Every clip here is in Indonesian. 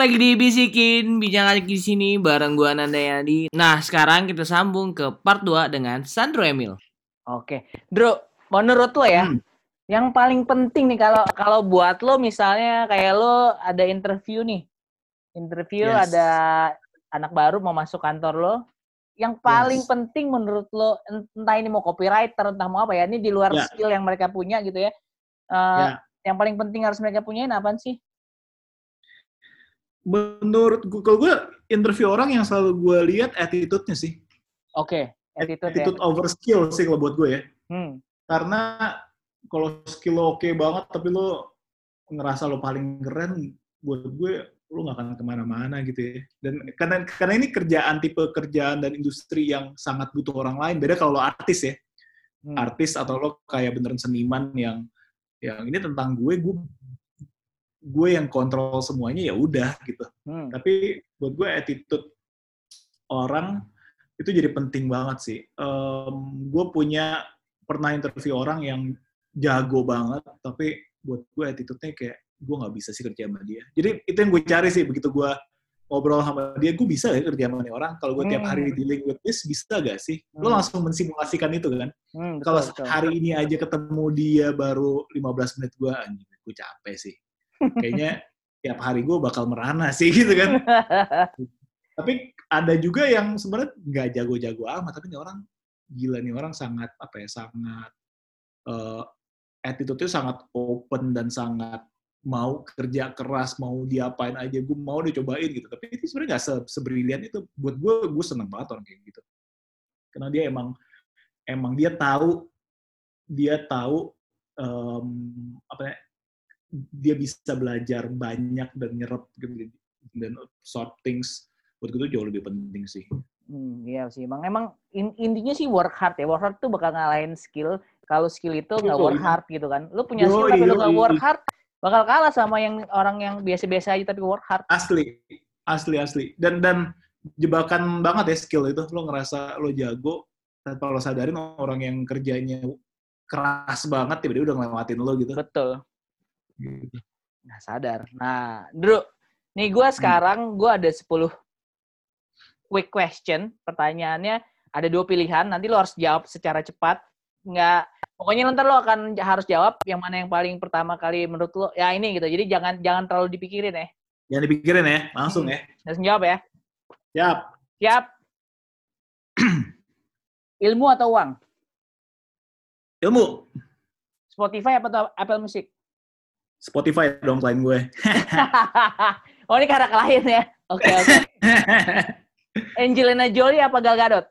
Lagi di Bisikin Bincang di sini bareng gua Nanda Yadi. Nah, sekarang kita sambung ke part 2 dengan Sandro Emil. Oke. Bro, menurut lo ya, Hmm. yang paling penting nih kalau kalau buat lo misalnya kayak lo ada interview nih. Interview Yes. ada anak baru mau masuk kantor lo. Yang paling Yes. penting menurut lo entah ini mau copywriter entah mau apa ya, ini di luar Ya. skill yang mereka punya gitu ya. Eh, Ya. Yang paling penting harus mereka punyain apa sih? Menurut gue, kalau gue interview orang yang selalu gue lihat attitude-nya sih. Oke, attitude, ya. Attitude over skill sih kalau buat gue ya. Hmm. Karena kalau skill lo oke banget tapi lo ngerasa lo paling keren, buat gue lo gak akan ke mana-mana gitu ya. Dan karena karena ini kerjaan tipe kerjaan dan industri yang sangat butuh orang lain. Beda kalau lo artis ya. Hmm. artis atau lo kayak beneran seniman yang yang ini tentang gue gue gue yang kontrol semuanya ya udah gitu. Hmm. tapi buat gue attitude orang itu jadi penting banget sih. Em, gue punya pernah interview orang yang jago banget tapi buat gue attitude-nya kayak gue nggak bisa sih kerja sama dia. Jadi itu yang gue cari sih begitu gue ngobrol sama dia gue bisa ya kerja sama nih orang? Kalau gue tiap hari Hmm. dealing with this bisa gak sih? Lo Hmm. langsung mensimulasikan itu kan? Hmm, kalau hari ini aja ketemu dia baru 15 menit gue anjing gue capek sih kayaknya tiap hari gue bakal merana sih gitu kan. Tapi ada juga yang sebenarnya nggak jago-jago amat tapi ini orang gila nih orang sangat apa ya sangat uh, attitude-nya sangat open dan sangat mau kerja keras mau diapain aja gue mau dicobain gitu. Tapi itu sebenarnya nggak se sebrilian itu. Buat gue gue seneng banget orang kayak gitu. Karena dia emang emang dia tahu dia tahu em, apa ya dia bisa belajar banyak dan nyerap gitu dan sort things buat gue itu jauh lebih penting sih Hmm, iya sih, emang emang in- intinya sih work hard ya. Work hard tuh bakal ngalahin skill. Kalau skill itu nggak work hard gitu kan. Lu punya skill Yoi, tapi lu nggak work hard, bakal kalah sama yang orang yang biasa-biasa aja tapi work hard. asli asli asli dan dan jebakan banget ya skill itu lo ngerasa lo jago tanpa lo sadarin orang yang kerjanya keras banget tiba-tiba udah ngelewatin lo gitu Betul. Gitu. Nah, sadar. Nah, Drew, nih gue Hmm. sekarang gue ada 10 quick question. Pertanyaannya ada dua pilihan. Nanti lo harus jawab secara cepat. Nggak, pokoknya ntar lo akan harus jawab yang mana yang paling pertama kali menurut lo. Ya ini gitu. Jadi jangan jangan terlalu dipikirin ya. jangan dipikirin ya langsung ya Langsung jawab ya. siap Siap. Ilmu atau uang? ilmu Spotify apa atau Apple Music? Spotify dong klien gue oh ini karena klien ya. Oke oke. Angelina Jolie apa Gal Gadot?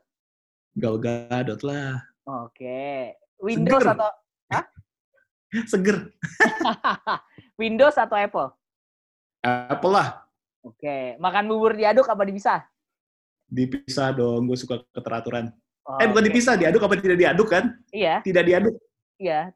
Gal Gadot lah Oke. Windows Seger. atau seger Windows atau Apple? Apple lah Oke. Makan bubur diaduk apa dipisah? dipisah dong gue suka keteraturan Oh, eh bukan oke. dipisah diaduk apa tidak diaduk kan Iya, tidak diaduk iya.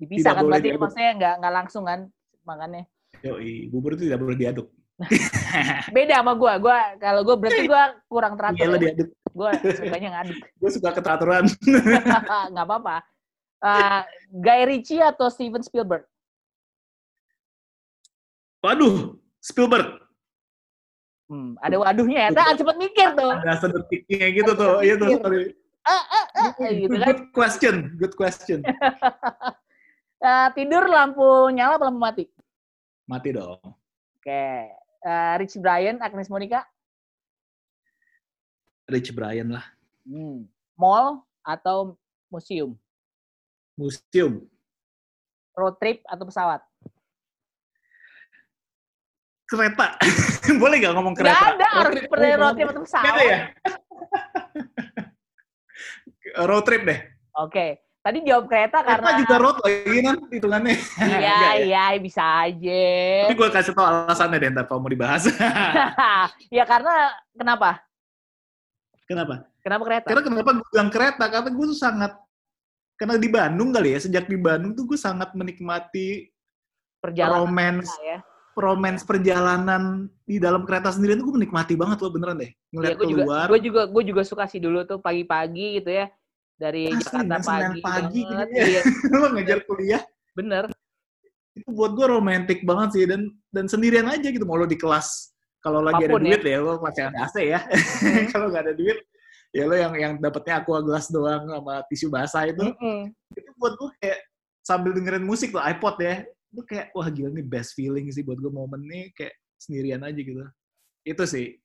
Dipisah Tidak kan berarti diaduk. maksudnya nggak nggak langsung kan makannya. Yoi, bubur itu tidak boleh diaduk Beda sama gua. Gua kalau gua berarti gua kurang iya teratur. ya. diaduk Gua sukanya ngaduk. gue suka keteraturan nggak apa-apa. Eh, Guy Ritchie atau Steven Spielberg? waduh Spielberg Hmm, ada waduhnya ya. Nah, cepet mikir tuh. ada sedetiknya gitu tuh iya tuh Ah, ah, ah, gitu kan. good question good question Eh, tidur lampu nyala apa lampu mati? mati dong Oke. Eh, Rich Brian, Agnes Monica? Rich Brian lah Hmm. Mall atau museum? museum Road trip atau pesawat? kereta boleh gak ngomong Nggak kereta ada, harus pernah road trip atau pesawat. Beda ya road trip deh Oke. Tadi jawab kereta kereta karena juga road lagi kan hitungannya iya ya? iya bisa aja. tapi gue kasih tau alasannya deh ntar kalau mau dibahas ya karena kenapa? kenapa Kenapa kereta? karena kenapa gue bilang kereta karena gue tuh sangat karena di Bandung kali ya sejak di Bandung tuh gue sangat menikmati Perjalanan romance ya. romance perjalanan di dalam kereta sendiri itu gue menikmati banget loh beneran deh ngeliat gue juga, keluar gue juga, gue juga suka sih dulu tuh pagi-pagi gitu ya dari Asli, Jakarta pagi, pagi banget. gitu ya. Iya, lo ngejar kuliah. Bener. itu buat gue romantis banget sih dan dan sendirian aja gitu. Mau lo di kelas kalau lagi Apa pun ada duit ya, lo kelas yang ada AC ya. Kalau nggak ada duit ya lo yang yang dapetnya aqua gelas doang sama tisu basah itu. Mm-mm. itu buat gue kayak sambil dengerin musik tuh iPod ya. Itu kayak wah gila nih best feeling sih buat gue momen nih kayak sendirian aja gitu. Itu sih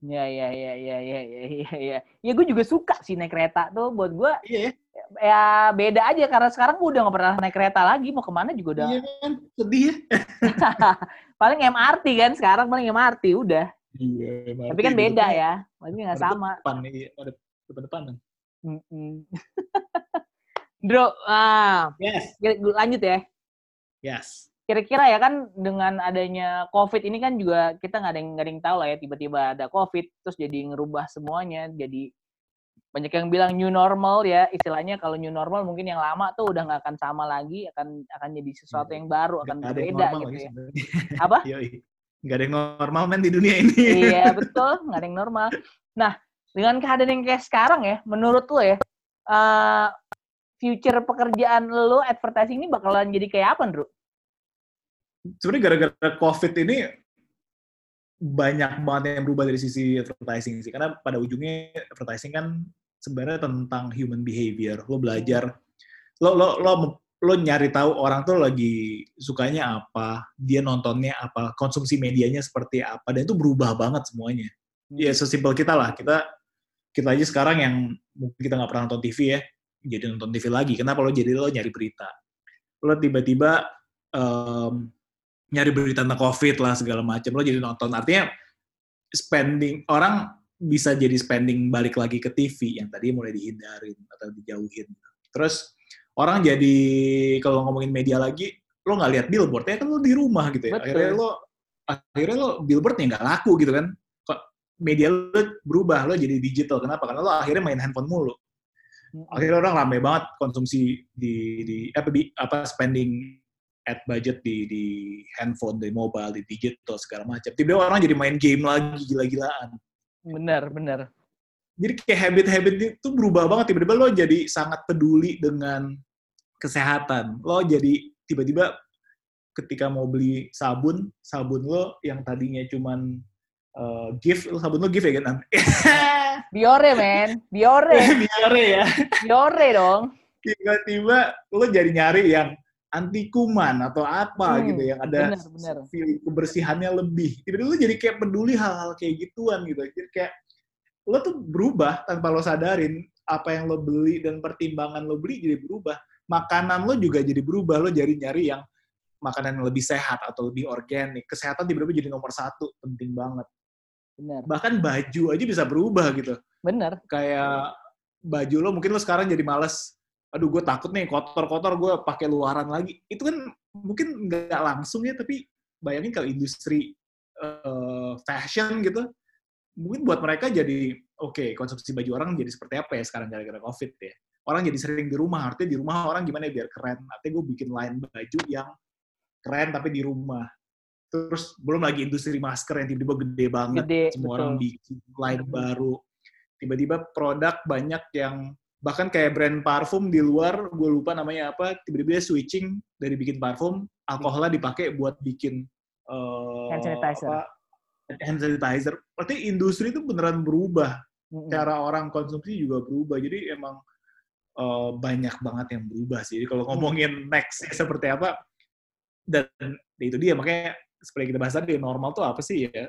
Ya, ya, ya, ya, ya, ya, ya, ya. Ya gue juga suka sih naik kereta tuh. Buat gue iya ya ya beda aja karena sekarang gue udah gak pernah naik kereta lagi. Mau ke mana juga udah. iya kan sedih ya paling MRT kan sekarang paling MRT udah. iya Tapi kan beda ya. Maksudnya nggak sama. depan iya ada depan depanan Mm-mm. Bro, ah, yes lanjut ya. yes Kira-kira ya kan dengan adanya COVID ini kan juga kita nggak ada yang nggak ada yang tahu lah ya tiba-tiba ada COVID terus jadi ngerubah semuanya jadi banyak yang bilang new normal ya istilahnya kalau new normal mungkin yang lama tuh udah nggak akan sama lagi akan akan jadi sesuatu yang baru akan yang berbeda gitu ya. Apa? Nggak ada yang normal men di dunia ini. iya betul nggak ada yang normal. Nah dengan keadaan yang kayak sekarang ya menurut lo ya eh, future pekerjaan lo advertising ini bakalan jadi kayak apa, Bro? Sebenarnya gara-gara COVID ini banyak banget yang berubah dari sisi advertising sih. Karena pada ujungnya advertising kan sebenarnya tentang human behavior. Lo belajar, lo lo lo lo nyari tahu orang tuh lagi sukanya apa, dia nontonnya apa, konsumsi medianya seperti apa, dan itu berubah banget semuanya. Ya sesimpel kita lah, kita kita aja sekarang yang mungkin kita nggak pernah nonton TV ya, jadi nonton TV lagi. Kenapa lo jadi lo nyari berita? Lo tiba-tiba em, nyari berita tentang COVID lah segala macam, lo jadi nonton. Artinya spending orang bisa jadi spending balik lagi ke TV yang tadi mulai dihindarin atau dijauhin. Terus orang jadi kalau ngomongin media lagi, lo nggak lihat billboard ya kan lo di rumah gitu ya. Betul. Akhirnya lo akhirnya lo billboardnya nggak laku gitu kan. Kok media lo berubah lo jadi digital. Kenapa? Karena lo akhirnya main handphone mulu. Akhirnya orang rame banget konsumsi di di apa di apa spending ad budget di di handphone, di mobile, di digital segala macam. Tiba-tiba orang jadi main game lagi gila-gilaan. Bener, bener. Jadi kayak habit-habit itu berubah banget. Tiba-tiba lo jadi sangat peduli dengan kesehatan. Lo jadi tiba-tiba ketika mau beli sabun, sabun lo yang tadinya cuman eh, gift, lo sabun lo gift ya kan? Biore, men. Biore. Biare ya. Biore dong. Tiba-tiba lo jadi nyari yang anti kuman atau apa Hmm, gitu yang ada bener, bener. kebersihannya lebih. Tiba-tiba lo jadi kayak peduli hal-hal kayak gituan gitu. Jadi kayak lo tuh berubah tanpa lo sadarin apa yang lo beli dan pertimbangan lo beli jadi berubah. Makanan lo juga jadi berubah. Lo jadi nyari yang makanan yang lebih sehat atau lebih organik. Kesehatan tiba-tiba jadi nomor satu, penting banget. Bener. Bahkan baju aja bisa berubah gitu Bener. kayak baju lo mungkin lo sekarang jadi males aduh gue takut nih kotor-kotor gue pakai luaran lagi. Itu kan mungkin nggak langsung ya tapi bayangin kalau industri eh, fashion gitu mungkin buat mereka jadi oke konsumsi baju orang jadi seperti apa ya sekarang gara-gara covid ya? Orang jadi sering di rumah artinya di rumah orang gimana ya biar keren. Artinya gue bikin line baju yang keren tapi di rumah. Terus belum lagi industri masker yang tiba-tiba gede banget Gede, semua betul. orang bikin line baru. Tiba-tiba produk banyak yang bahkan kayak brand parfum di luar gue lupa namanya apa tiba-tiba switching dari bikin parfum alkoholnya dipakai buat bikin eh, Hand sanitizer. apa, hand sanitizer. Berarti industri itu beneran berubah. Mm-mm. cara orang konsumsi juga berubah. Jadi emang eh, banyak banget yang berubah sih. Jadi kalau ngomongin next seperti apa dan itu dia. Makanya seperti kita bahas tadi normal tuh apa sih ya?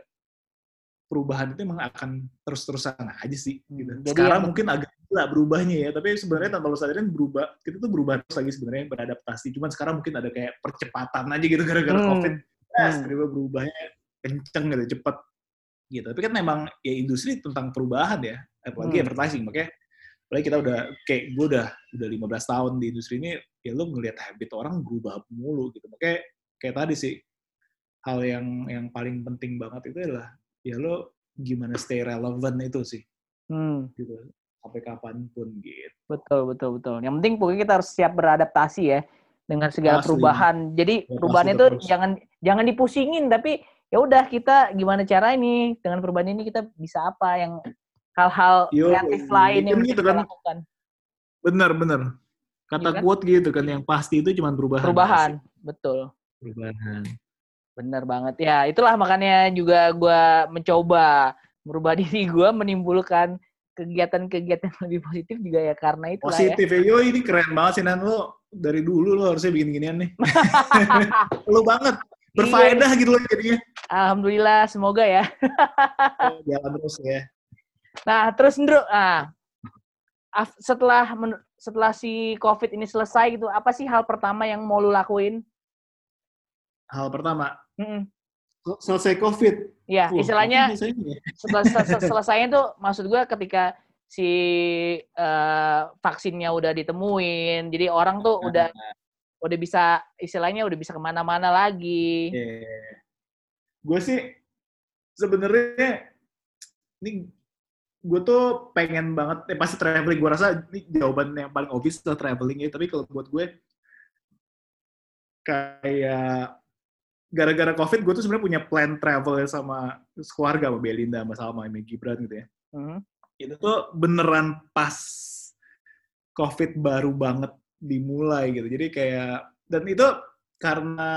Perubahan itu emang akan terus-terusan aja sih gitu. Jadi Sekarang yang- mungkin agak gila berubahnya ya, tapi sebenarnya tanpa lo sadarin berubah, kita tuh berubah terus lagi sebenarnya beradaptasi. Cuman sekarang mungkin ada kayak percepatan aja gitu gara-gara Hmm, covid. Yes, hmm. tiba berubahnya kenceng gitu, cepet gitu. Tapi kan memang ya industri tentang perubahan ya, apalagi Hmm. advertising. Makanya apalagi kita udah kayak gue udah udah 15 tahun di industri ini, ya lo ngelihat habit orang berubah mulu gitu. Makanya kayak tadi sih hal yang yang paling penting banget itu adalah ya lo gimana stay relevant itu sih Hmm, gitu sampai kapan pun gitu. betul, betul, betul. Yang penting pokoknya kita harus siap beradaptasi ya dengan segala Asli. perubahan. Jadi Betul, perubahan itu terus. jangan jangan dipusingin, tapi ya udah kita gimana cara ini dengan perubahan ini kita bisa apa yang hal-hal kreatif lain yang bisa gitu kita kan. lakukan. Bener bener. Kata Iya kan? quote gitu kan yang pasti itu cuma perubahan. Perubahan, betul. perubahan. Bener banget ya. Itulah makanya juga gua mencoba merubah diri gua menimbulkan kegiatan-kegiatan lebih positif juga ya karena itu ya. Positif ya. Yo, ini keren banget sih, Nan. Lo dari dulu lo harusnya bikin ginian nih. lo banget. Berfaedah gitu loh jadinya. Alhamdulillah, semoga ya. Jalan terus ya. Nah, terus Ndro, ah, setelah setelah si COVID ini selesai gitu, apa sih hal pertama yang mau lu lakuin? Hal pertama, Mm-mm. sel- selesai COVID. Ya, Wah, istilahnya apa biasanya ya? setelah se- se- selesainya tuh maksud gue ketika si eh, vaksinnya udah ditemuin, jadi orang tuh udah udah bisa istilahnya udah bisa ke mana-mana lagi. Gue sih sebenarnya ini gue tuh pengen banget, eh, pasti traveling. Gue rasa ini jawaban yang paling obvious adalah traveling ya. Tapi kalau buat gue kayak gara-gara COVID, gue tuh sebenarnya punya plan travel sama keluarga sama Belinda, sama Salma, sama Gibran gitu ya. Mhm. Itu tuh beneran pas COVID baru banget dimulai gitu. Jadi kayak dan itu karena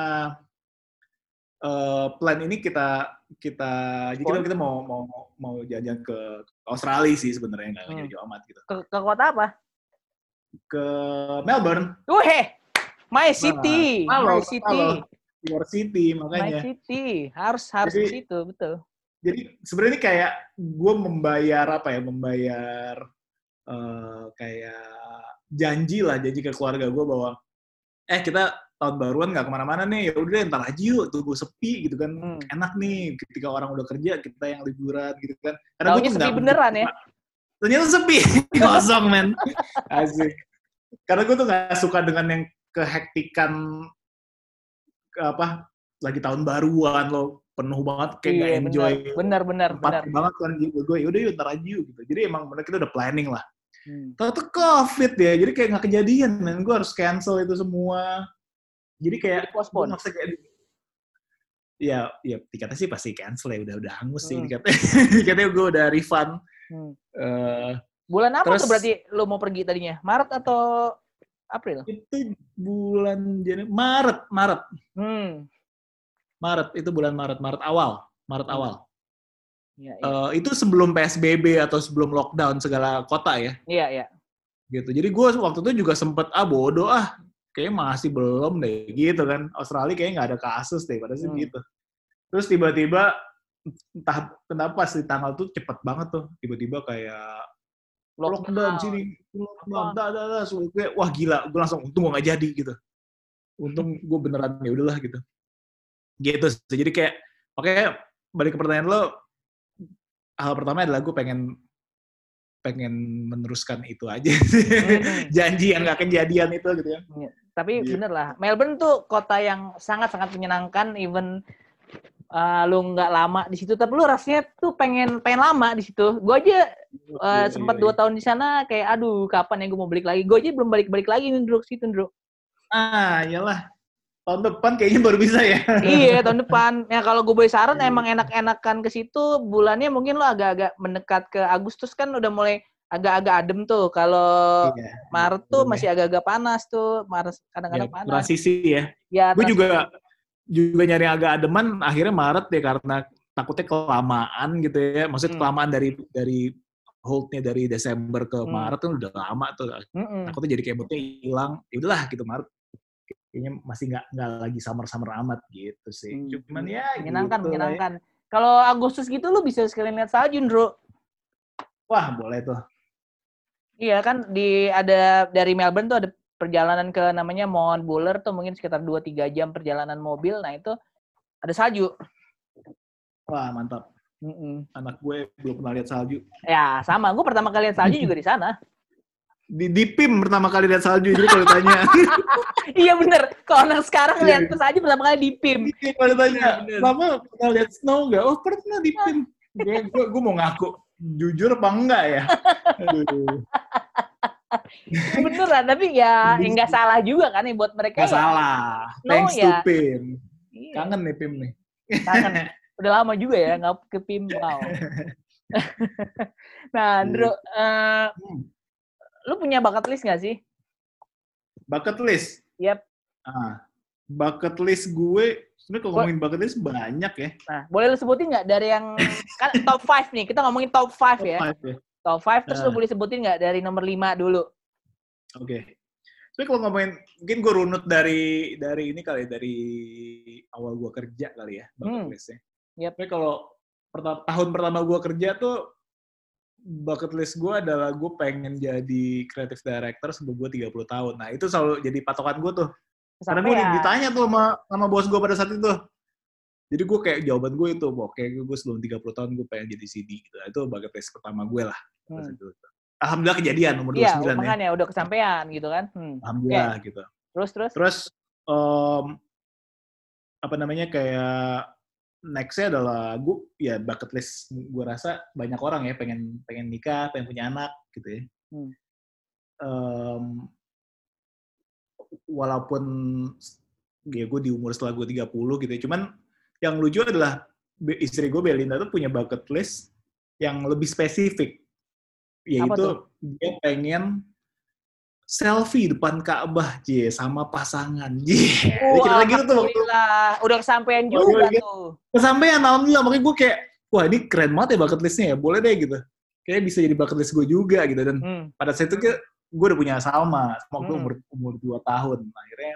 eh, plan ini kita kita jadi kita, kita mau mau mau jalan-jalan ke Australia sih sebenarnya nggak Hmm. jauh amat gitu. Ke, ke kota apa? Ke Melbourne, Wih, My City, halo, My City, halo. York City My makanya. City, harus harus Jadi- di situ, betul. Jadi sebenarnya ini kayak gue membayar apa ya? Membayar eh, kayak janji lah, janji ke keluarga gue bahwa eh kita tahun baruan nggak ke mana-mana nih, ya udah ntar aja yuk, tunggu sepi gitu kan, Hmm. enak nih ketika orang udah kerja kita yang liburan gitu kan. Gua tuh sepi beneran ya? Ternyata sepi, kosong men, asik. Karena gue tuh nggak suka dengan yang kehektikan ke apa lagi tahun baruan lo penuh banget kayak Iya, enjoy bener, bener, bener, bener. tempat banget kan gitu gue yaudah yuk ntar aja yuk gitu jadi emang bener kita udah planning lah Hmm. Tahu tuh covid ya jadi kayak nggak kejadian men gue harus cancel itu semua jadi kayak postpone. ngerasa kayak ya ya tiketnya sih pasti cancel ya udah udah hangus sih Hmm. tiketnya tiketnya gue udah refund Hmm. Eh, Bulan apa Terus- tuh berarti lu mau pergi tadinya? Maret atau April? itu bulan Januari Maret Maret Hmm. Maret itu bulan Maret Maret awal Maret Hmm. awal Iya, iya. Eh, itu sebelum PSBB atau sebelum lockdown segala kota ya Iya, iya. gitu. Jadi gue waktu itu juga sempet ah bodoh ah kayaknya masih belum deh gitu kan. Australia kayaknya nggak ada kasus deh pada sih Hmm. gitu. Terus tiba-tiba entah kenapa sih tanggal tuh cepet banget tuh tiba-tiba kayak lockdown sini. Lockdown. Dah dah dah gue, wah gila gue langsung untung gue nggak jadi gitu. Untung gue beneran ya udahlah gitu. Gitu sih. jadi kayak oke balik ke pertanyaan lo hal pertama adalah gue pengen pengen meneruskan itu aja. Hmm. janji yang nggak kejadian itu gitu ya. Tapi Iya. bener lah, Melbourne tuh kota yang sangat-sangat menyenangkan, even uh, lu nggak lama di situ, tapi lu rasanya tuh pengen pengen lama di situ. Gue aja uh, Iya, sempat iya, dua iya. tahun di sana, kayak aduh kapan ya gue mau balik lagi. Gue aja belum balik-balik lagi nih ke situ Ndro. ah iyalah tahun depan kayaknya baru bisa ya iya tahun depan. Ya kalau gue boleh saran Iya. emang enak-enakan ke situ, bulannya mungkin lo agak-agak mendekat ke Agustus kan udah mulai agak-agak adem tuh. Kalau Iya, Maret tuh bener masih agak-agak panas tuh, Maret ya, kadang-kadang panas. transisi ya Ya, gue juga juga nyari agak ademan akhirnya Maret ya karena takutnya kelamaan gitu ya maksudnya Hmm. kelamaan dari dari holdnya dari Desember ke Hmm. Maret kan udah lama tuh Mm-mm. takutnya jadi kayak moodnya hilang ya udahlah gitu Maret kayaknya masih nggak nggak lagi summer amat gitu sih Hmm. cuman ya menyenangkan, gitu ya. menyenangkan. Kalau Agustus gitu lu bisa sekalian lihat salju, Ndro. wah boleh tuh Iya kan di ada dari Melbourne tuh ada perjalanan ke namanya Mount Buller tuh mungkin sekitar 2-3 jam perjalanan mobil. Nah, itu ada salju. wah mantap Mm-mm. anak gue belum pernah lihat salju Ya, sama. Gue pertama kali lihat salju juga di sana. di, di PIM pertama kali lihat salju jadi kalau ditanya iya bener. Kalau anak sekarang Iya, lihat salju pertama kali di PIM. Iya, kalau ditanya Bener, bener. lama pernah lihat snow nggak oh pernah di PIM gue, gue, gue mau ngaku jujur apa enggak ya Aduh. Beneran, tapi ya Iya. nggak salah juga kan ya buat mereka. Nggak ya. salah. No, Thanks to ya. PIM. Iya, Kangen nih PIM nih. kangen. Udah lama juga ya nggak ke PIM. Wow. nah, Andro, eh, Hmm. lu punya bakat list nggak sih? Bucket list. Yep. Ah. bucket list gue sebenarnya kalau ngomongin bucket list banyak ya. Nah, boleh lu sebutin nggak dari yang kan top 5 nih. Kita ngomongin top 5 ya. Five ya. Top 5 terus lu Nah. boleh sebutin nggak dari nomor 5 dulu. Oke. Tapi kalau ngomongin, mungkin gue runut dari dari ini kali, ya, dari awal gue kerja kali ya, bucket Hmm. listnya. Yep. Tapi kalau perta- tahun pertama gue kerja tuh, bucket list gue adalah gue pengen jadi creative director sebelum gue 30 tahun. Nah itu selalu jadi patokan gue tuh. Karena gue Kesampaian. ditanya tuh sama, sama bos gue pada saat itu. Jadi gue kayak jawaban gue itu, oke gue sebelum 30 tahun gue pengen jadi CD. Gitu. Itu bucket list pertama gue lah. Hmm. Alhamdulillah kejadian umur 29 Iya, ya. makanya udah kesampaian gitu kan. Hmm. Alhamdulillah gitu. Terus terus. Terus em, apa namanya kayak nextnya adalah gue ya bucket list gue rasa banyak orang ya pengen pengen nikah, pengen punya anak gitu ya. Hmm. Em, walaupun ya gue di umur setelah gue 30 gitu ya. Cuman yang lucu adalah istri gue Belinda tuh punya bucket list yang lebih spesifik. Yaitu dia pengen selfie depan Ka'bah, J, sama pasangan. J. Wah, cerita gitu tuh. Udah kesampaian juga gitu. tuh. Kesampaian, alhamdulillah. Makanya gue kayak, wah ini keren banget ya bucket listnya ya. Boleh deh gitu. Kayaknya bisa jadi bucket list gue juga gitu. Dan Hmm. pada saat itu gue udah punya Salma. Waktu Hmm. umur, umur 2 tahun. Akhirnya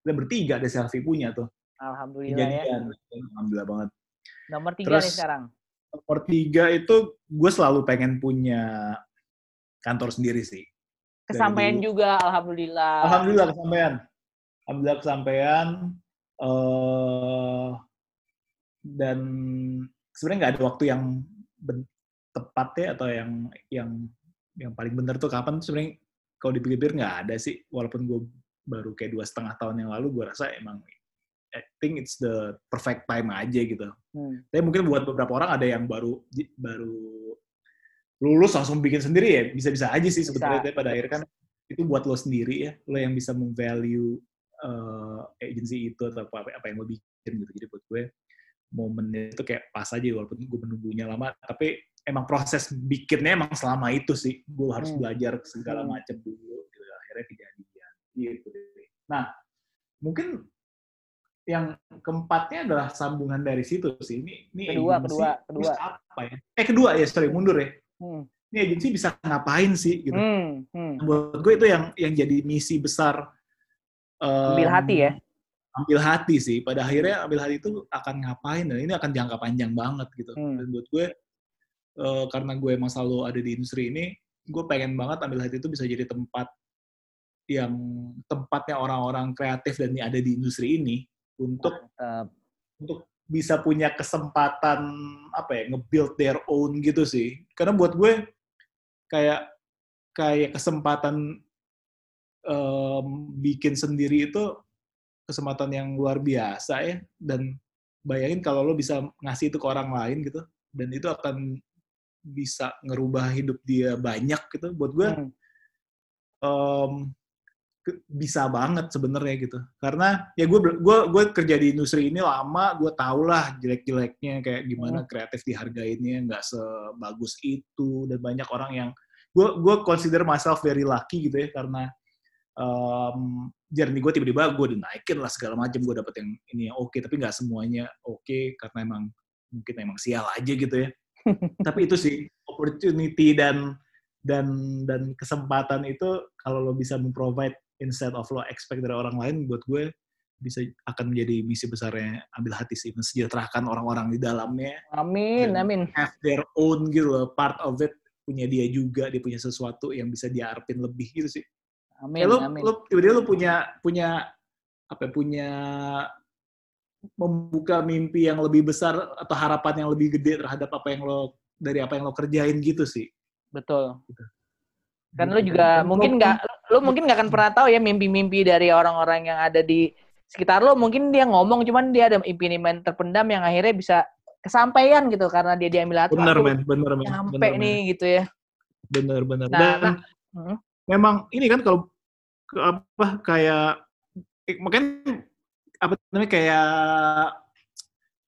kita bertiga ada selfie punya tuh. Alhamdulillah ya. Kejadian. Alhamdulillah banget. Nomor 3 Terus- nih sekarang. Nomor tiga itu gue selalu pengen punya kantor sendiri sih. Kesampaian juga alhamdulillah. Alhamdulillah kesampaian. Alhamdulillah kesampaian. eh dan sebenarnya nggak ada waktu yang tepat ya atau yang yang yang paling benar tuh kapan sebenarnya kalau dipikir-pikir nggak ada sih walaupun gue baru kayak dua setengah tahun yang lalu gue rasa emang I think it's the perfect time aja gitu. Hmm. Tapi mungkin buat beberapa orang ada yang baru baru lulus langsung bikin sendiri ya bisa-bisa aja sih sebetulnya tapi pada akhirnya kan itu buat lo sendiri ya lo yang bisa memvalue uh, agency itu atau apa apa yang lo bikin gitu jadi buat gue momennya itu kayak pas aja walaupun gue menunggunya lama tapi emang proses bikinnya emang selama itu sih gue harus Hmm. belajar segala Hmm. macam dulu gitu. akhirnya kejadian gitu nah mungkin yang keempatnya adalah sambungan dari situ sih ini ini Kedua, agency kedua, kedua. bisa apa ya eh kedua ya sorry mundur ya Hmm. ini agensi bisa ngapain sih gitu Hmm. Hmm. buat gue itu yang yang jadi misi besar em, Ambil hati ya. ambil hati sih pada akhirnya ambil hati itu akan ngapain dan ini akan jangka panjang banget gitu Hmm. dan buat gue eh, karena gue emang selalu ada di industri ini gue pengen banget ambil hati itu bisa jadi tempat yang tempatnya orang-orang kreatif dan yang ada di industri ini untuk Mantap. untuk bisa punya kesempatan apa ya nge-build their own gitu sih karena buat gue kayak kayak kesempatan em, bikin sendiri itu kesempatan yang luar biasa ya dan bayangin kalau lo bisa ngasih itu ke orang lain gitu dan itu akan bisa ngerubah hidup dia banyak gitu buat gue Hmm. ke- bisa banget sebenarnya gitu. Karena ya gue gue gue kerja di industri ini lama gue tau lah jelek-jeleknya kayak gimana kreatif dihargainnya nggak sebagus itu dan banyak orang yang gue gue consider myself very lucky gitu ya karena um, journey gue tiba-tiba gue dinaikin lah segala macam gue dapet yang ini yang oke tapi nggak semuanya oke karena emang mungkin emang sial aja gitu ya. Tapi itu sih opportunity dan dan dan kesempatan itu kalau lo bisa memprovide instead of lo expect dari orang lain buat gue bisa akan menjadi misi besarnya ambil hati sih mensejahterakan orang-orang di dalamnya Amin, amin. have their own gitu loh part of it punya dia juga dia punya sesuatu yang bisa diarpin lebih gitu sih Amin, ya lo amin. lo tiba-tiba lo punya punya apa ya, punya membuka mimpi yang lebih besar atau harapan yang lebih gede terhadap apa yang lo dari apa yang lo kerjain gitu sih Betul. Kan lu Gitu. juga Dan mungkin nggak, lu mungkin nggak akan pernah tahu ya mimpi-mimpi dari orang-orang yang ada di sekitar lu. Mungkin dia ngomong, cuman dia ada impian terpendam yang akhirnya bisa kesampaian gitu karena dia diambil hati. bener men bener men Nyampe bener, nih gitu ya. bener bener Nah, dan nah, hmm. memang ini kan kalau apa kayak eh, mungkin apa namanya kayak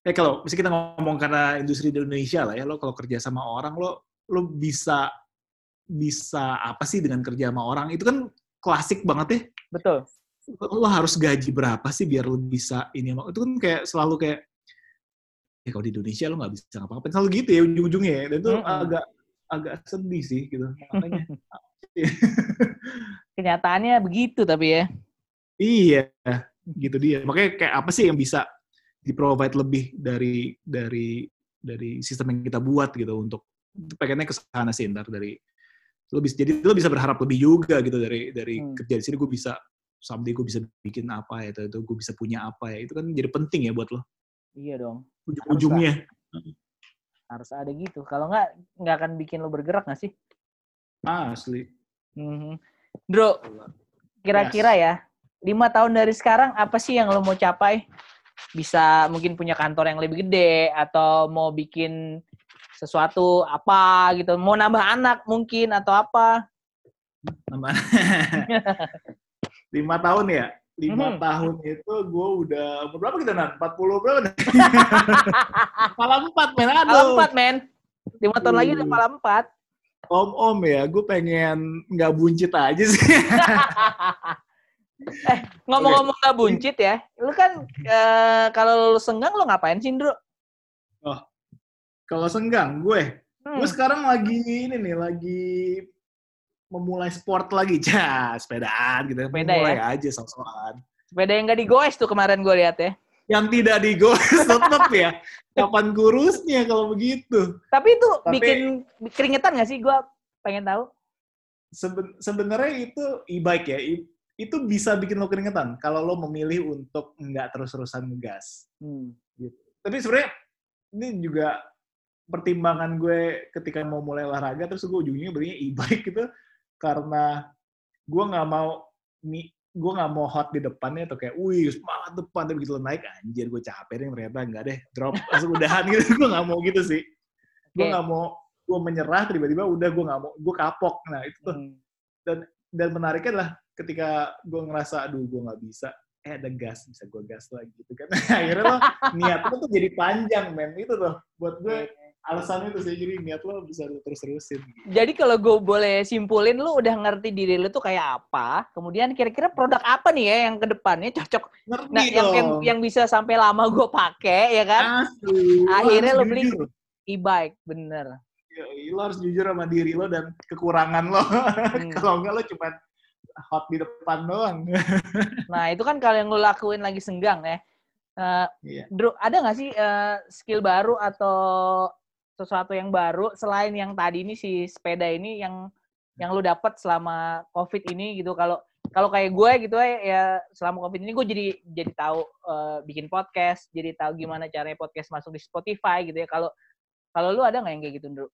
eh kalau misalnya kita ngomong karena industri di Indonesia lah ya lo kalau kerja sama orang lo lo bisa bisa apa sih dengan kerja sama orang itu kan klasik banget ya Betul. lo harus gaji berapa sih biar lo bisa ini itu kan kayak selalu kayak ya kalau di Indonesia lo nggak bisa ngapa-ngapain selalu gitu ya ujung-ujungnya ya. dan itu Mm-mm. agak agak sedih sih gitu makanya Kenyataannya begitu tapi ya. iya gitu dia makanya kayak apa sih yang bisa di provide lebih dari dari dari sistem yang kita buat gitu untuk pengennya ke sana sih ntar dari lo bisa jadi lo bisa berharap lebih juga gitu dari dari Hmm. kerja di sini gue bisa someday gue bisa bikin apa ya atau itu gue bisa punya apa ya itu kan jadi penting ya buat lo Iya dong. ujung-ujungnya Harus ada gitu. Kalau nggak nggak akan bikin lo bergerak nggak sih? asli Mhm. Bro, kira-kira ya lima tahun dari sekarang apa sih yang lo mau capai? Bisa mungkin punya kantor yang lebih gede atau mau bikin sesuatu apa gitu? Mau nambah anak mungkin atau apa? Nama- lima tahun ya lima Mhm. tahun itu gue udah berapa kita nan 40 berapa nih kepala empat men Kepala aduh empat men. Lima tahun lagi udah kepala empat. om om ya gue pengen nggak buncit aja sih Eh ngomong-ngomong nggak buncit ya, lu kan eh, kalau lu senggang lu ngapain sih, Ndro? Kalau senggang gue Hmm. gue sekarang lagi ini nih lagi memulai sport lagi cah sepedaan gitu Sepeda mulai ya? aja sok-sokan Sepeda yang gak digoes tuh kemarin gue lihat ya. yang tidak digores tetap ya kapan kurusnya kalau begitu Tapi itu Tapi- bikin keringetan gak sih? Gue pengen tahu. Seben- sebenarnya itu e-bike ya, i- itu bisa bikin lo keringetan kalau lo memilih untuk nggak terus-terusan ngegas. Hmm. Tapi sebenarnya ini juga pertimbangan gue ketika mau mulai olahraga terus gue ujungnya belinya e-bike itu karena gue nggak mau nih gue nggak mau hot di depannya atau kayak wih semangat depan tapi begitu lo naik anjir gue capek nih ternyata nggak deh drop langsung udahan gitu. Gue nggak mau gitu sih. Gue nggak mau gue menyerah tiba-tiba udah gue nggak mau gue kapok. Nah itu tuh. Hmm. dan menariknya adalah ketika gue ngerasa aduh gue nggak bisa eh ada gas bisa gue gas lagi gitu kan. Akhirnya lo niat lo tuh jadi panjang men itu tuh buat gue alasannya itu sih jadi niat lo bisa lo terus terusin Jadi kalau gue boleh simpulin, lu udah ngerti diri lu tuh kayak apa. Kemudian kira-kira produk apa nih ya yang ke depannya cocok. ngerti Nah, yang, dong yang yang bisa sampai lama gue pakai ya kan? Asli. Akhirnya lo beli. jujur. E-bike, bener. Yoi, lo harus jujur sama diri lo dan kekurangan lo Hmm. kalau enggak lo cuma hot di depan doang Nah itu kan kalau yang lu lakuin lagi senggang ya. Eh, Iya. Drew, ada nggak sih eh, skill baru atau sesuatu yang baru selain yang tadi ini si sepeda ini yang yang lu dapat selama covid ini gitu. Kalau kalau kayak gue gitu ya, ya selama covid ini gue jadi jadi tahu eh, bikin podcast jadi tahu gimana caranya podcast masuk di Spotify gitu ya. Kalau kalau lu ada nggak yang kayak gitu Drew?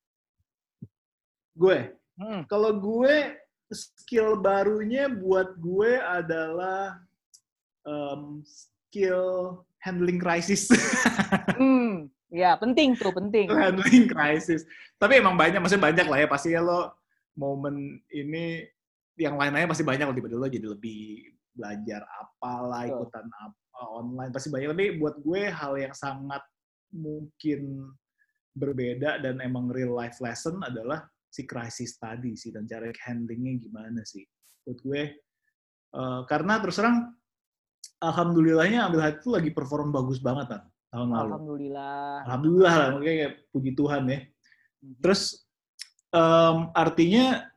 gue? Hmm. kalau gue skill barunya buat gue adalah em, skill handling crisis. Hmm, ya penting tuh penting. handling crisis tapi emang banyak maksudnya banyak lah ya. Pasti ya lo momen ini yang lain-lainnya pasti banyak tiba-tiba lo jadi lebih belajar apalah Betul. ikutan apa online. Pasti banyak. Tapi buat gue hal yang sangat mungkin berbeda dan emang real life lesson adalah si crisis tadi sih. Dan cara handlingnya gimana sih. Buat gue eh, karena terus terang alhamdulillahnya ambil hati itu lagi perform bagus banget kan tahun lalu Alhamdulillah. alhamdulillah lah makanya kayak puji Tuhan ya Mhm. terus em, artinya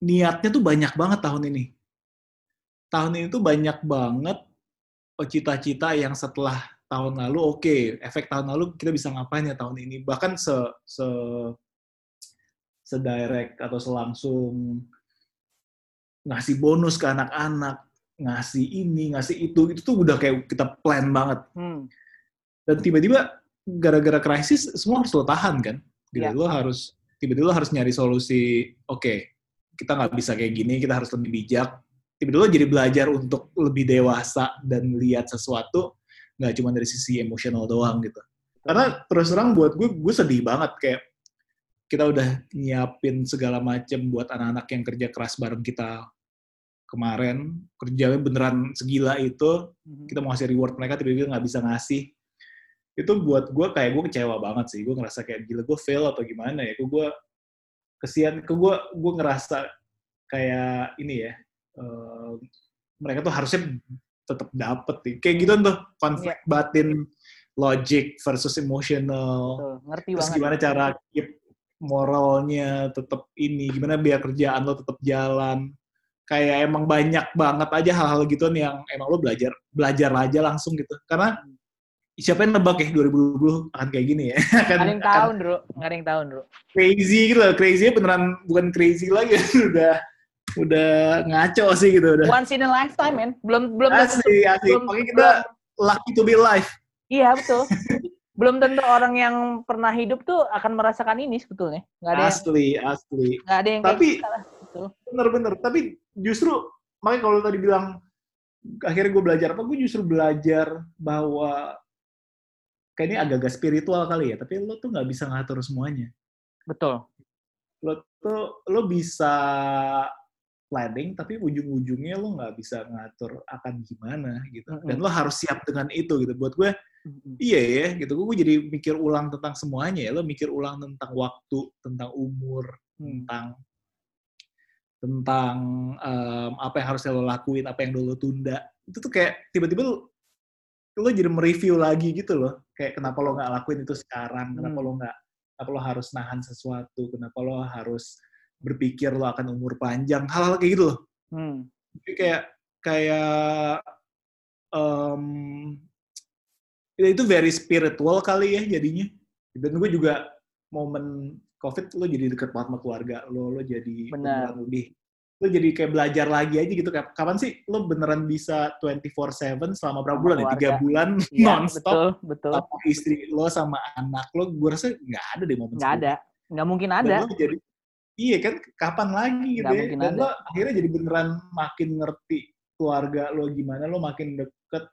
niatnya tuh banyak banget tahun ini tahun ini tuh banyak banget cita-cita yang setelah tahun lalu oke efek tahun lalu kita bisa ngapain ya tahun ini bahkan se se sedirect atau selangsung ngasih bonus ke anak-anak ngasih ini ngasih itu itu tuh udah kayak kita plan banget Hmm. Dan tiba-tiba gara-gara krisis semua harus lo tahan kan? Gitu Iya. lo harus tiba-tiba lo harus nyari solusi oke kita nggak bisa kayak gini kita harus lebih bijak. Tiba-tiba lo jadi belajar untuk lebih dewasa dan lihat sesuatu nggak cuma dari sisi emosional doang gitu. Karena terus terang buat gue gue sedih banget kayak kita udah nyiapin segala macem buat anak-anak yang kerja keras bareng kita kemarin. Kerjanya beneran segila itu. Mhm. kita mau ngasih reward mereka tiba-tiba nggak bisa ngasih itu buat gue kayak gue kecewa banget sih gue ngerasa kayak gila gue fail atau gimana ya gue kesian ke gue gue ngerasa kayak ini ya eh, mereka tuh harusnya tetap dapet nih. Kayak gitu tuh konflik Iya. batin logic versus emotional. Ngerti Terus banget. gimana cara keep moralnya tetap ini, gimana biar kerjaan lo tetap jalan. Kayak emang banyak banget aja hal-hal gitu yang emang lo belajar belajar aja langsung gitu. Karena siapa yang nebak ya 2020 akan kayak gini ya? akan, Nggak ada yang tahu, Bro. Nggak ada yang tahu, Bro. crazy gitu loh. Crazy beneran bukan crazy lagi, udah udah ngaco sih gitu udah. Once in a lifetime, man. Belum belum tentu- Asli, asli. belum- Makanya kita lucky to be alive. Iya, betul. belum tentu orang yang pernah hidup tuh akan merasakan ini sebetulnya. Nggak ada yang, Asli, asli. nggak ada yang Tapi-. Betul. Bener-bener. Tapi justru, makanya kalau tadi bilang, akhirnya gue belajar apa, gue justru belajar bahwa, kayak ini agak-agak spiritual kali ya, tapi lo tuh nggak bisa ngatur semuanya. Betul. Lo tuh, lo bisa planning, tapi ujung-ujungnya lo nggak bisa ngatur akan gimana gitu. Dan lo harus siap dengan itu gitu. Buat gue, iya ya gitu. Gue jadi mikir ulang tentang semuanya ya. Lo mikir ulang tentang waktu, tentang umur, Hmm. tentang tentang em, apa yang harus lo lakuin, apa yang dulu tunda. Itu tuh kayak tiba-tiba lo, lo jadi mereview lagi gitu loh. Kayak kenapa lo nggak lakuin itu sekarang, kenapa Hmm. lo nggak, kenapa lo harus nahan sesuatu, kenapa lo harus berpikir lo akan umur panjang, hal-hal kayak gitu loh. Hmm. Jadi kayak kayak ya itu very spiritual kali ya jadinya. Dan gue juga momen COVID lo jadi deket banget sama keluarga lo, lo jadi Benar. lebih lo jadi kayak belajar lagi aja gitu kayak kapan sih lo beneran bisa 24/7 selama berapa bulan ya? Tiga keluarga. bulan Iya, nonstop betul, betul. sama istri lo sama anak lo, gue rasa nggak ada deh momen Nggak ada. Nggak mungkin dan ada. lo jadi iya kan kapan lagi gitu ya dan ada. lo akhirnya jadi beneran makin ngerti keluarga lo gimana lo makin deket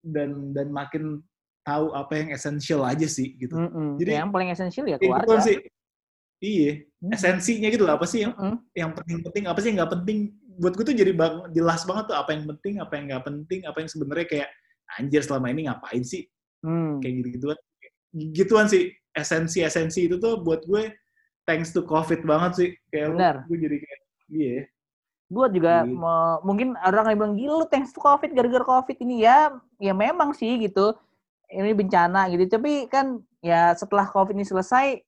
dan dan makin tahu apa yang esensial aja sih gitu Mm-mm. Jadi- yang paling esensial ya Kayak keluarga. gituan sih iya Hmm. esensinya gitu loh apa sih yang Mm-mm. yang penting-penting apa sih yang nggak penting buat gue tuh jadi bang, jelas banget tuh apa yang penting apa yang nggak penting apa yang sebenarnya kayak anjir selama ini ngapain sih Hmm. kayak gitu gituan gituan sih esensi esensi itu tuh buat gue thanks to covid banget sih kayak lu- Benar. gue jadi kayak iya Gue juga Gitu. mau, mungkin orang yang bilang gila thanks to covid gara-gara covid ini ya ya memang sih gitu ini bencana gitu tapi kan ya setelah covid ini selesai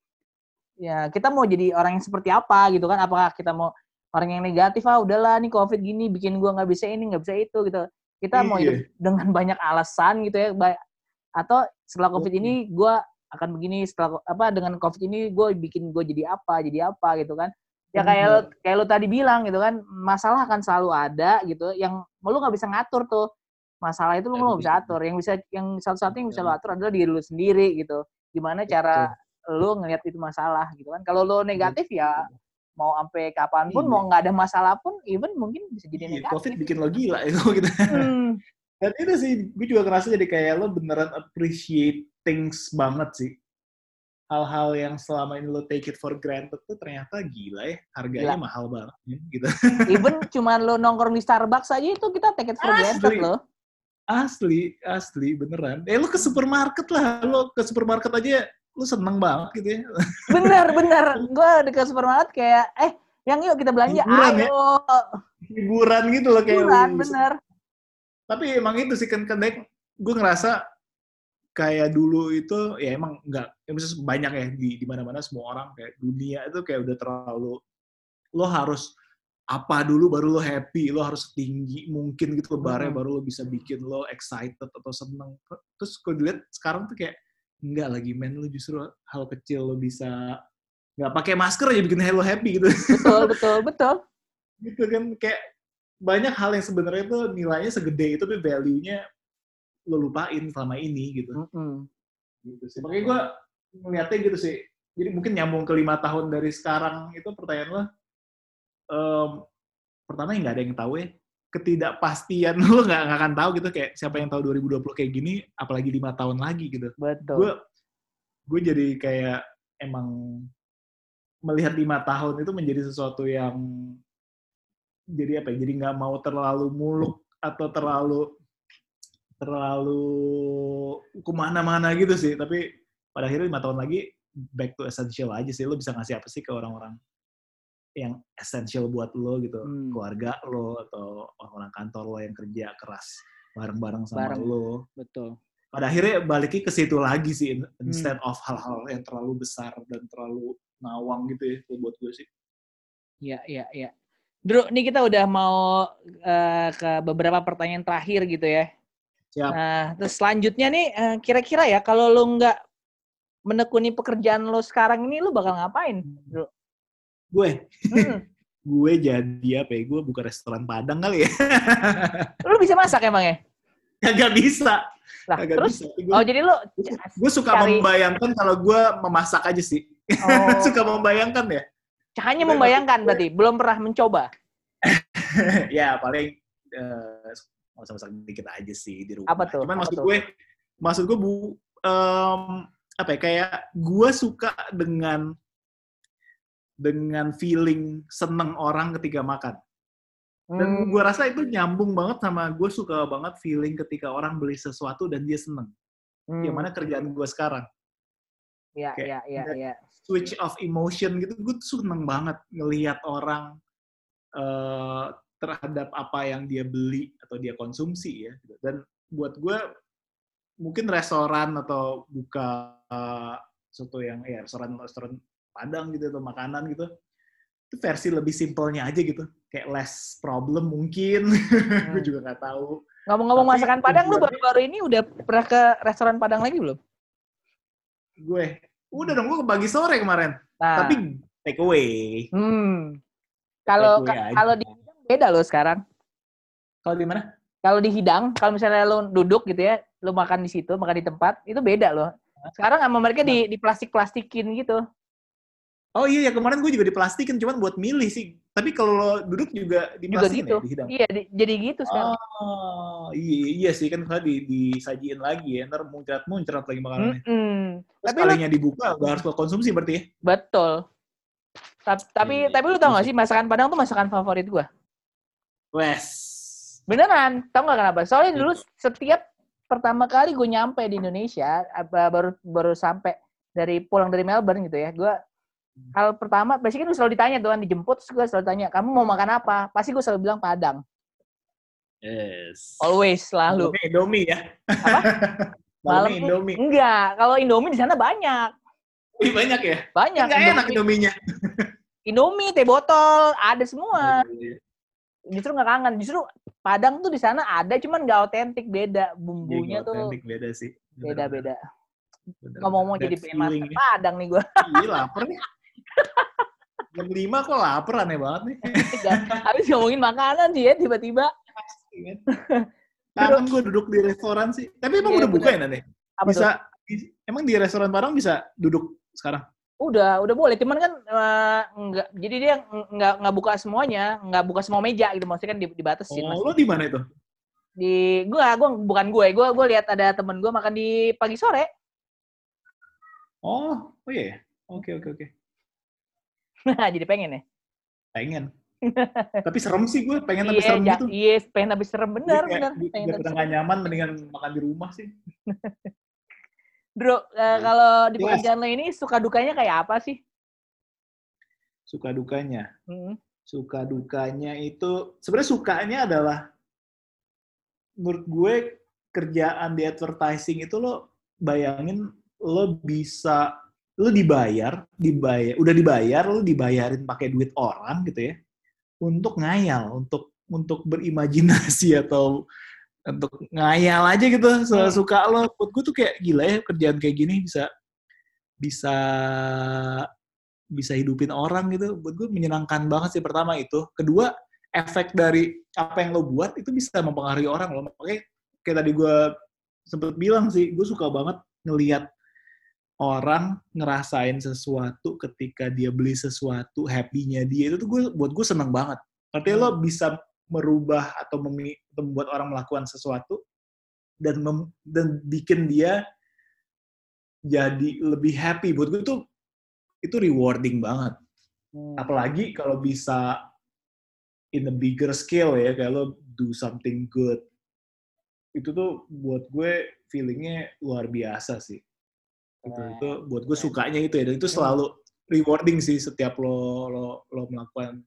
ya kita mau jadi orang yang seperti apa gitu kan? Apakah kita mau orang yang negatif ah udahlah nih covid gini bikin gua nggak bisa ini nggak bisa itu gitu. Kita mau Iya. hidup dengan banyak alasan gitu ya atau setelah covid ini gua akan begini setelah apa dengan covid ini gue bikin gue jadi apa jadi apa gitu kan? Ya kayak lo, kayak lo tadi bilang gitu kan masalah akan selalu ada gitu yang lu nggak bisa ngatur tuh. Masalah itu lu Ya, nggak bisa betul. atur yang bisa yang satu-satunya yang bisa lo atur adalah diri lu sendiri gitu. Gimana cara lu ngelihat itu masalah gitu kan. Kalau lu negatif ya mau sampai kapan pun Iya. mau nggak ada masalah pun even mungkin bisa jadi Iya, negatif covid bikin lo gila itu gitu. Hmm, dan itu sih gue juga ngerasa jadi kayak lo beneran appreciate things banget sih. Hal-hal yang selama ini lo take it for granted tuh ternyata gila ya harganya Gila. mahal banget ya, gitu. Even cuman lu nongkrong di Starbucks aja itu kita take it for granted Asli. loh asli asli beneran. Eh lo ke supermarket lah lo ke supermarket aja lo seneng banget gitu ya. Bener bener. Gue ke supermarket kayak eh yang yuk kita belanja Hiburan ya? ayo. Hiburan gitu loh kayak hiburan lo- bener. Tapi emang itu sih kan kadang gue ngerasa kayak dulu itu ya emang nggak ya maksudnya banyak ya di di mana-mana semua orang kayak dunia itu kayak udah terlalu lo harus apa dulu baru lo happy lo harus tinggi mungkin gitu lebarnya Hmm. baru lo bisa bikin lo excited atau seneng. Terus gue dilihat sekarang tuh kayak enggak lagi men lo justru hal kecil lo bisa nggak pakai masker aja bikin lo happy gitu betul betul betul gitu kan kayak banyak hal yang sebenarnya tuh nilainya segede itu tapi value-nya lo lupain selama ini gitu. Mm-mm. gitu sih. Makanya gue ngeliatnya gitu sih. Jadi mungkin nyambung ke lima tahun dari sekarang itu pertanyaan lo. em, pertama yang nggak ada yang tahu ya. Ketidakpastian lo nggak nggak akan tahu gitu kayak siapa yang tahu 2020 kayak gini, apalagi lima tahun lagi gitu. betul Gue gue jadi kayak emang melihat lima tahun itu menjadi sesuatu yang jadi apa ya? Jadi nggak mau terlalu muluk atau terlalu terlalu ke mana-mana gitu sih. Tapi pada akhirnya lima tahun lagi back to essential aja sih. Lo bisa ngasih apa sih ke orang-orang? Yang essential buat lo gitu Hmm. keluarga lo atau orang-orang kantor lo yang kerja keras bareng-bareng sama Bareng. lo Betul. pada akhirnya baliknya ke situ lagi sih Hmm. instead of hal-hal yang terlalu besar dan terlalu ngawang gitu ya buat gue sih Iya, iya, iya. Drew, ini kita udah mau eh, ke beberapa pertanyaan terakhir gitu ya. siap Nah, terus selanjutnya nih, eh, kira-kira ya kalau lo nggak menekuni pekerjaan lo sekarang ini, lo bakal ngapain? Drew? Gue Hmm. gue jadi apa ya gue buka restoran padang kali ya Lo bisa masak emang ya? Kagak bisa Lah, Kagak terus? bisa gue, Oh, jadi lo gue suka cari- membayangkan kalau gue memasak aja sih oh, suka membayangkan ya hanya membayangkan berarti, belum pernah mencoba. ya paling eh, masak-masak dikit aja sih di rumah. Apa tuh? Cuman Apa maksud tuh? gue, maksud gue bu, em, apa ya? Kayak gue suka dengan dengan feeling seneng orang ketika makan. Dan Hmm, gue rasa itu nyambung banget sama gue suka banget feeling ketika orang beli sesuatu dan dia seneng. hmm. Yang mana kerjaan gue sekarang. Iya, iya, iya. Switch of emotion gitu, gue tuh seneng banget ngelihat orang eh, terhadap apa yang dia beli atau dia konsumsi ya. gitu. Dan buat gue mungkin restoran atau buka eh, sesuatu yang ya restoran restoran padang gitu atau makanan gitu itu versi lebih simpelnya aja gitu kayak less problem mungkin gue Hmm. juga nggak tahu Ngomong-ngomong masakan Padang, lu baru-baru ini udah pernah ke restoran Padang lagi belum? gue udah dong gue ke pagi sore kemarin Nah, tapi take away hmm. Kalau kalau di Hidang beda loh sekarang. kalau di mana Kalau di Hidang, kalau misalnya lu duduk gitu ya, lu makan di situ, makan di tempat, itu beda loh. Sekarang sama mereka di di plastik-plastikin gitu. Oh iya ya kemarin gue juga diplastikin cuman buat milih sih. Tapi kalau lo duduk juga Juga diplastikin gitu. ya di hidang. Iya, di- jadi gitu sekarang. Oh iya, iya sih kan kalau di, disajiin lagi ya ntar muncrat muncrat lagi makanannya. Mm-mm. Terus Tapi kalinya dibuka udah harus lo konsumsi berarti ya? betul. Ta- Tapi Iya, tapi lu tau gak sih masakan Padang tuh masakan favorit gua. Wes. Beneran, tau gak kenapa? Soalnya dulu setiap pertama kali gue nyampe di Indonesia, apa baru baru sampai dari pulang dari Melbourne gitu ya, gue Hmm. Hal pertama, pasti kan gue selalu ditanya tuh kan dijemput, terus gue selalu tanya, kamu mau makan apa? Pasti gue selalu bilang Padang, Yes. always selalu. Malamnya Indomie ya. Apa? Malam- Indomie. Enggak, kalau Indomie di sana banyak, Wih, banyak ya? banyak. Enggak enak Indomie, Indominya. Indomie, teh botol, ada semua. Iya, Justru nggak kangen, justru Padang tuh di sana ada, cuman nggak otentik, beda bumbunya tuh authentic, beda sih. Bener, beda-beda. bener, Ngomong-ngomong jadi pengen makan. Padang nih gue. Iya lapar nih. Jam 5 kok lapar aneh banget nih. Habis ngomongin makanan sih ya tiba-tiba. Kangen gue duduk di restoran sih. Tapi emang Iya, udah buka ya nanti? Apa tuh? Bisa, di- emang di restoran Padang bisa duduk sekarang? Udah, udah boleh. Cuman kan eh, enggak jadi dia ng- nggak nggak buka semuanya, nggak buka semua meja gitu. Maksudnya kan di- dibatasin Oh, masih. lo di mana itu? Di gua gua bukan gue, gua gua lihat ada temen gua makan di pagi sore. Oh, oh iya. ya? Oke, oke, oke. Nah, jadi pengen ya. Pengen. tapi serem sih gue, pengen tapi Iya, serem gitu. iya, pengen tapi serem bener, Jadi kayak bener. di- Pengen tapi serem. nyaman, mendingan makan di rumah sih. Bro, Iya. kalau di Yes. pekerjaan lo ini suka dukanya kayak apa sih? Suka dukanya. Hmm. Suka dukanya itu, sebenarnya sukanya adalah, menurut gue, kerjaan di advertising itu lo bayangin lo bisa lo dibayar, dibayar, udah dibayar, lo dibayarin pakai duit orang gitu ya, untuk ngayal, untuk untuk berimajinasi atau untuk ngayal aja gitu, suka lo. Buat gue tuh kayak gila ya kerjaan kayak gini bisa bisa bisa hidupin orang gitu. Buat gue menyenangkan banget sih pertama itu. Kedua, efek dari apa yang lo buat itu bisa mempengaruhi orang lo. Makanya kayak tadi gue sempet bilang sih, gue suka banget ngelihat orang ngerasain sesuatu ketika dia beli sesuatu, happy-nya dia itu tuh gue buat gue seneng banget. Artinya lo bisa merubah atau memi- atau membuat orang melakukan sesuatu dan mem- dan bikin dia jadi lebih happy. Buat gue tuh itu rewarding banget. Hmm. Apalagi kalau bisa in a bigger scale ya, kayak lo do something good. Itu tuh buat gue feelingnya luar biasa sih. Itu, Keren. itu buat gue sukanya itu ya. Dan itu Hmm. selalu rewarding sih setiap lo lo lo melakukan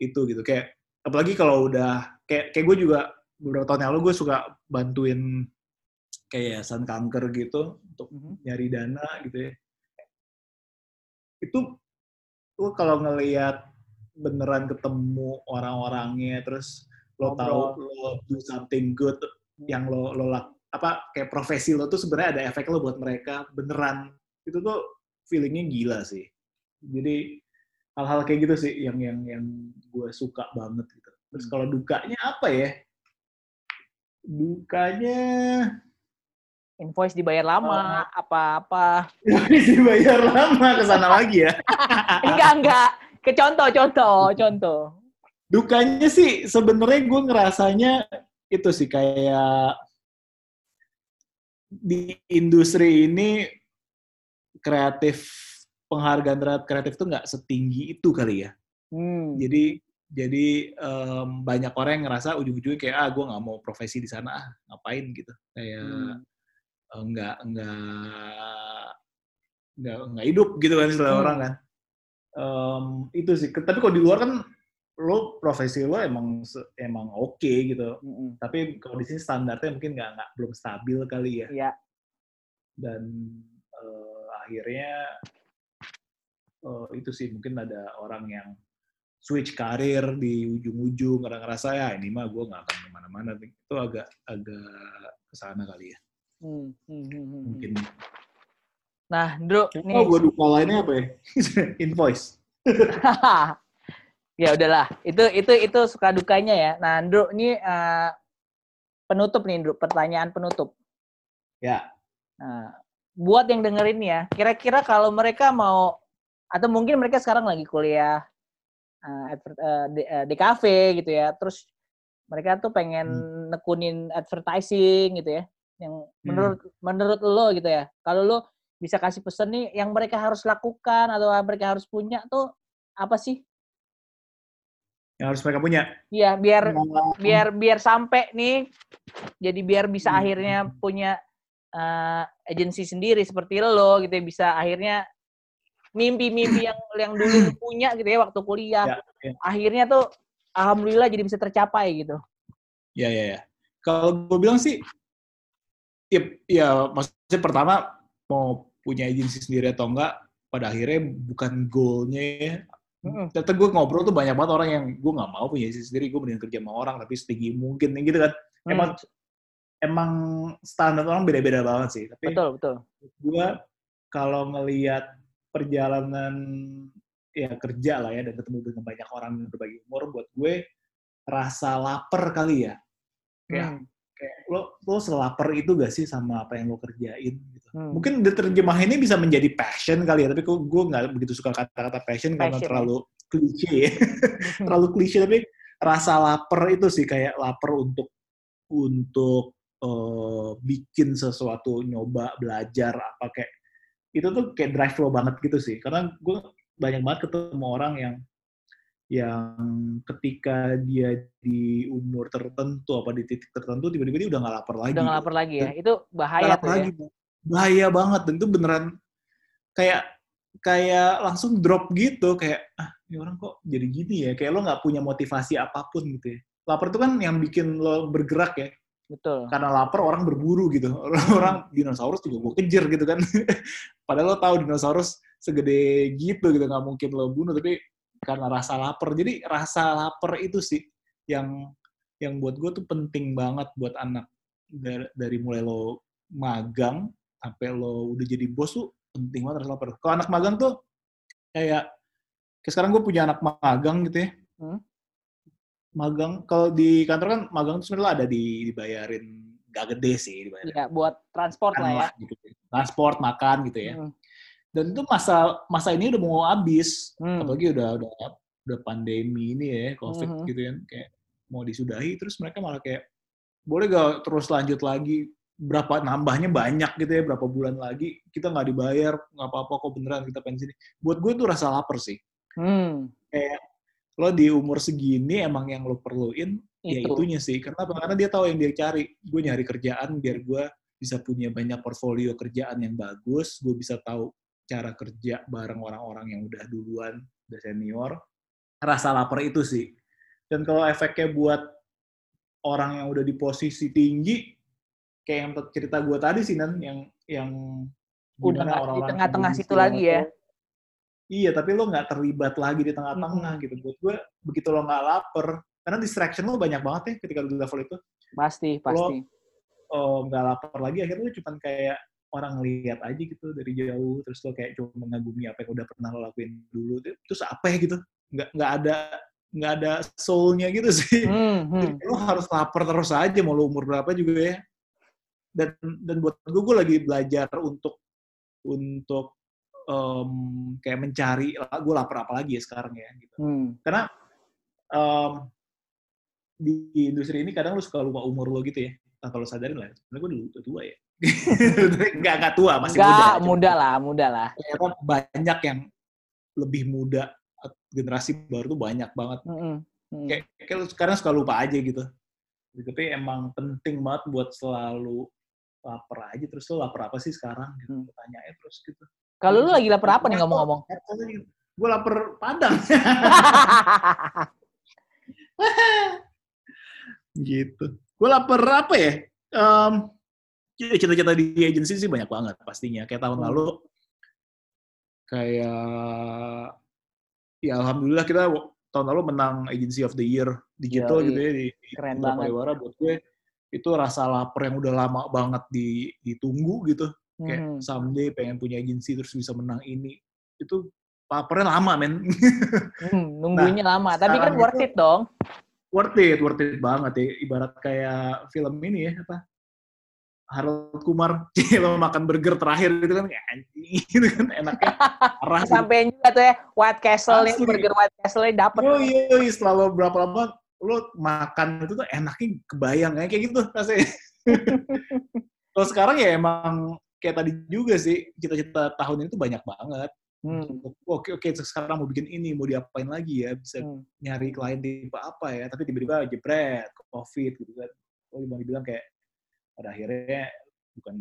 itu gitu kayak apalagi kalau udah kayak kayak gue juga beberapa tahun yang lalu gue suka bantuin kayak yayasan kanker gitu untuk Mhm. nyari dana gitu ya itu gue kalau ngelihat beneran ketemu orang-orangnya terus lo tahu lo do something good yang lo lo lak- apa kayak profesi lo tuh sebenarnya ada efek lo buat mereka beneran itu tuh feelingnya gila sih jadi hal-hal kayak gitu sih yang yang yang gue suka banget gitu terus Hmm. kalau dukanya apa ya dukanya Invoice dibayar lama, apa-apa. dibayar lama ke sana lagi ya enggak, enggak. Ke contoh, contoh, contoh. dukanya sih sebenarnya gue ngerasanya itu sih kayak di industri ini kreatif penghargaan terhadap kreatif tuh nggak setinggi itu kali ya Hmm. jadi jadi em, banyak orang yang ngerasa ujung-ujungnya kayak ah gue nggak mau profesi di sana ah ngapain gitu kayak Hmm. eh, nggak nggak nggak nggak hidup gitu kan istilah Hmm. orang kan Em, itu sih tapi kalau di luar kan lo profesi lo emang emang oke gitu Mm-mm. tapi kalau di sini standarnya mungkin nggak nggak belum stabil kali ya Iya. dan eh, akhirnya eh, itu sih mungkin ada orang yang switch karir di ujung-ujung karena ngerasa ya ini mah gue nggak akan ke mana-mana itu agak agak ke sana kali ya Hmm, hmm, hmm, hmm, hmm. mungkin Nah, nih. oh gue duka lainnya apa ya invoice ya udahlah. Itu itu itu suka dukanya ya. Nah, Dru, ini eh, penutup nih, Dru. Pertanyaan penutup. ya Nah, buat yang dengerin ya, kira-kira kalau mereka mau atau mungkin mereka sekarang lagi kuliah eh, adver- eh, di, di cafe gitu ya, terus mereka tuh pengen nekunin advertising gitu ya, yang menurut menurut lo gitu ya, kalau lo bisa kasih pesan nih, yang mereka harus lakukan atau mereka harus punya tuh apa sih? Yang harus mereka punya Ya biar Nah, biar biar sampai nih jadi biar bisa Hmm. akhirnya punya eh, agensi sendiri seperti lo gitu ya bisa akhirnya mimpi-mimpi yang yang dulu lu punya gitu ya waktu kuliah Ya, ya. akhirnya tuh alhamdulillah jadi bisa tercapai gitu Ya, ya, ya. Kalau gue bilang sih, ya, ya maksudnya pertama mau punya agensi sendiri atau enggak, pada akhirnya bukan goalnya ya. Ternyata gue ngobrol tuh banyak banget orang yang gue nggak mau punya agensi sendiri, gue mending kerja sama orang, tapi setinggi mungkin gitu kan. Emang emang standar orang beda-beda banget sih. Tapi betul betul gue kalau ngelihat perjalanan ya kerja lah ya dan ketemu dengan banyak orang yang berbagi umur, buat gue rasa lapar kali ya kayak Hmm, kayak lo lo selapar itu gak sih sama apa yang lo kerjain. Hmm. Mungkin diterjemahinnya bisa menjadi passion kali ya, tapi kok gue nggak begitu suka kata-kata passion, karena Passion, ya. terlalu klise ya. terlalu klise tapi rasa lapar itu sih kayak lapar untuk untuk eh, bikin sesuatu, nyoba, belajar apa kayak itu tuh kayak drive lo banget gitu sih. Karena gue banyak banget ketemu orang yang yang ketika dia di umur tertentu apa di titik tertentu tiba-tiba dia udah nggak lapar lagi. udah nggak lapar lagi ya itu bahaya lapar tuh ya lagi. Bahaya banget dan itu beneran kayak kayak langsung drop gitu kayak ah ini orang kok jadi gini ya kayak lo nggak punya motivasi apa pun gitu ya. Lapar itu kan yang bikin lo bergerak ya. betul Karena lapar orang berburu gitu. Orang dinosaurus juga gue kejar gitu kan. Padahal lo tahu dinosaurus segede gitu gitu nggak mungkin lo bunuh tapi karena rasa lapar. Jadi rasa lapar itu sih yang yang buat gue tuh penting banget buat anak dari, dari mulai lo magang sampai lo udah jadi bos tuh penting banget rasa lapar. Kalau anak magang tuh kayak kayak sekarang gue punya anak magang gitu ya. Hmm. Magang kalau di kantor kan magang tuh sebenarnya ada di, dibayarin gak gede sih dibayarin ya buat transport makan lah ya lah gitu. Transport, makan gitu ya. Hmm, Dan itu masa masa ini udah mau habis. hmm. Apalagi udah udah udah pandemi ini ya, Covid Mhm. gitu kan kayak mau disudahi terus mereka malah kayak boleh gak terus lanjut lagi berapa nambahnya banyak gitu ya berapa bulan lagi kita nggak dibayar nggak apa-apa kok beneran kita pensiun buat gue tuh rasa lapar sih. Hmm, kayak lo di umur segini emang yang lo perluin ya itu. itunya sih. Kenapa karena dia tahu yang dia cari. Gue nyari kerjaan biar gue bisa punya banyak portfolio kerjaan yang bagus. Gue bisa tahu cara kerja bareng orang-orang yang udah duluan, udah senior, rasa lapar itu sih. Dan kalau efeknya buat orang yang udah di posisi tinggi, kayak yang cerita gue tadi sih, Nan, yang yang Udah gimana nggak di tengah-tengah situ lagi ya. Iya, tapi lo nggak terlibat lagi di tengah-tengah gitu. Buat gue, begitu lo nggak lapar, karena distraction lo banyak banget ya ketika di level itu. Pasti, pasti. oh, nggak lapar lagi akhirnya lu cuman kayak orang lihat aja gitu dari jauh terus lo kayak cuma mengagumi apa yang udah pernah lo lakuin dulu terus apa ya gitu nggak nggak ada nggak ada soulnya gitu sih Hmm, hmm. Jadi lo harus lapar terus aja mau lo umur berapa juga ya dan dan buat gue gue lagi belajar untuk untuk em, kayak mencari gue lapar apa lagi ya sekarang ya gitu Hmm. karena em, di industri ini kadang lu suka lupa umur lo gitu ya tanpa lo sadarin lah sebenarnya gue dulu udah tua ya nggak nggak tua masih Nggak, muda muda lah, muda lah. ternyata banyak yang lebih muda generasi baru tuh banyak banget Hmm, hmm. kayak, kayak sekarang suka lupa aja gitu tapi emang penting banget buat selalu lapar aja terus lo lapar apa sih sekarang gitu Hmm. tanya aja terus gitu Kalau lu lagi lapar apa nih ngomong-ngomong? gue lapar padang gitu. Gue lapar apa ya? Em, ya cita-cita di agency sih banyak banget pastinya. Kayak tahun Hmm. lalu, kayak ya alhamdulillah kita tahun lalu menang agency of the year digital Yoi. gitu ya di, di Keren Kota banget. Buat gue itu rasa lapar yang udah lama banget di, ditunggu gitu kayak Hmm. someday pengen punya agency terus bisa menang ini itu laparnya lama men Hmm, nunggunya lama, tapi kan worth itu- it dong. worth it, worth it banget ya. Ibarat kayak film ini ya, apa? Harold Kumar, lo makan burger terakhir gitu kan, kayak anjing gitu kan, enaknya gitu. Sampai juga tuh ya White Castle Asli. burger White Castle nya dapet. Yo, yo, lo berapa lama lo makan itu tuh enaknya kebayang ya, kayak gitu rasanya. Kalau sekarang ya emang kayak tadi juga sih, cita-cita tahun ini tuh banyak banget. Hmm. Oke, oke, sekarang mau bikin ini, mau diapain lagi ya, bisa Hmm. nyari klien tipe apa ya, tapi tiba-tiba jebret, covid gitu kan. Oh, gimana dibilang kayak pada akhirnya bukan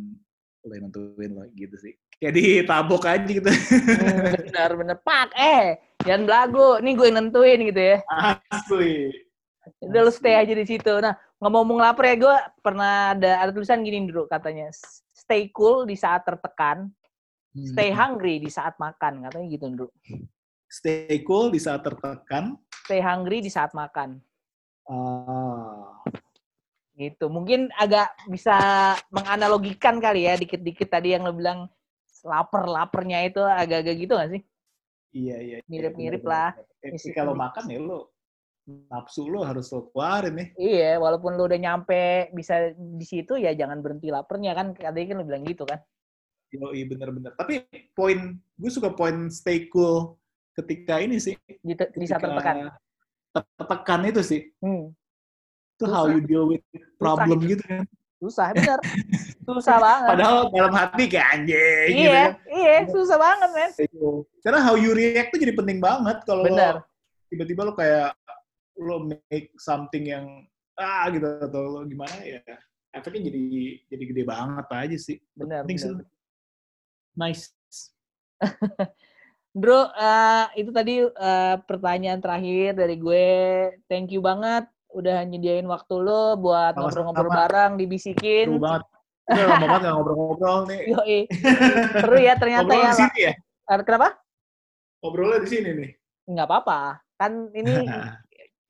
lo yang nentuin lo gitu sih. Kayak ditabok aja gitu. Hmm, bener bener pak eh jangan belagu nih gue yang nentuin gitu ya Asli. Udah lu stay aja di situ nah ngomong-ngomong lapar ya gue pernah ada ada tulisan gini dulu katanya stay cool di saat tertekan stay Hmm. hungry di saat makan katanya gitu dulu Stay cool di saat tertekan. stay hungry di saat makan Ah, gitu mungkin agak bisa menganalogikan kali ya dikit-dikit tadi yang lo bilang lapar lapernya itu agak-agak gitu gak sih iya, iya. iya, Mirip-mirip benar-benar. lah. Tapi Isi- kalau makan ya lo nafsu lo harus lo keluarin nih. iya walaupun lo udah nyampe bisa di situ ya jangan berhenti lapernya kan tadi kan lo bilang gitu kan Yoi, bener-bener. Tapi poin, gue suka poin stay cool ketika ini sih. di, ketika tertekan Tertekan itu sih. hmm. Itu how you deal with problem itu. gitu kan. susah bener susah banget Padahal dalam hati kayak anjing gitu iya kan. iya susah banget men Karena how you react tuh jadi penting banget kalau tiba-tiba lo kayak lo make something yang ah gitu atau lo gimana ya efeknya jadi jadi gede banget aja sih. bener, Penting sih. Nice. Bro, eh, itu tadi eh, pertanyaan terakhir dari gue. Thank you banget udah nyediain waktu lo buat ngobrol-ngobrol bareng, dibisikin. Seru banget. Udah lama banget gak ngobrol-ngobrol nih. Yoi. Seru ya ternyata Ngobrol ya. di sini ya? Eh, Kenapa? Ngobrolnya di sini nih. Nggak apa-apa. Kan ini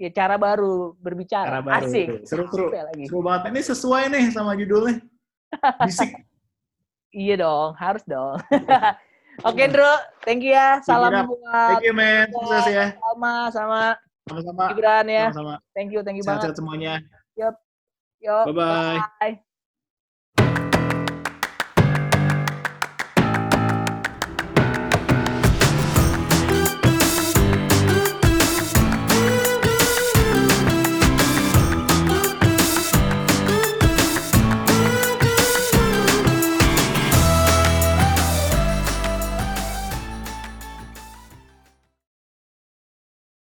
ya cara baru berbicara. Cara baru. Asik. Seru-seru. Lagi. Seru banget. Ini sesuai nih sama judulnya. Bisik. Iya dong, harus dong. Oke, Bro. Thank you ya. Salam buat Thank you, man. Sukses ya. Salma sama Sama-sama. Gibran ya. Sama-sama. Thank you, thank you banget. Sehat-sehat semuanya. Yo, Bye-bye. bye.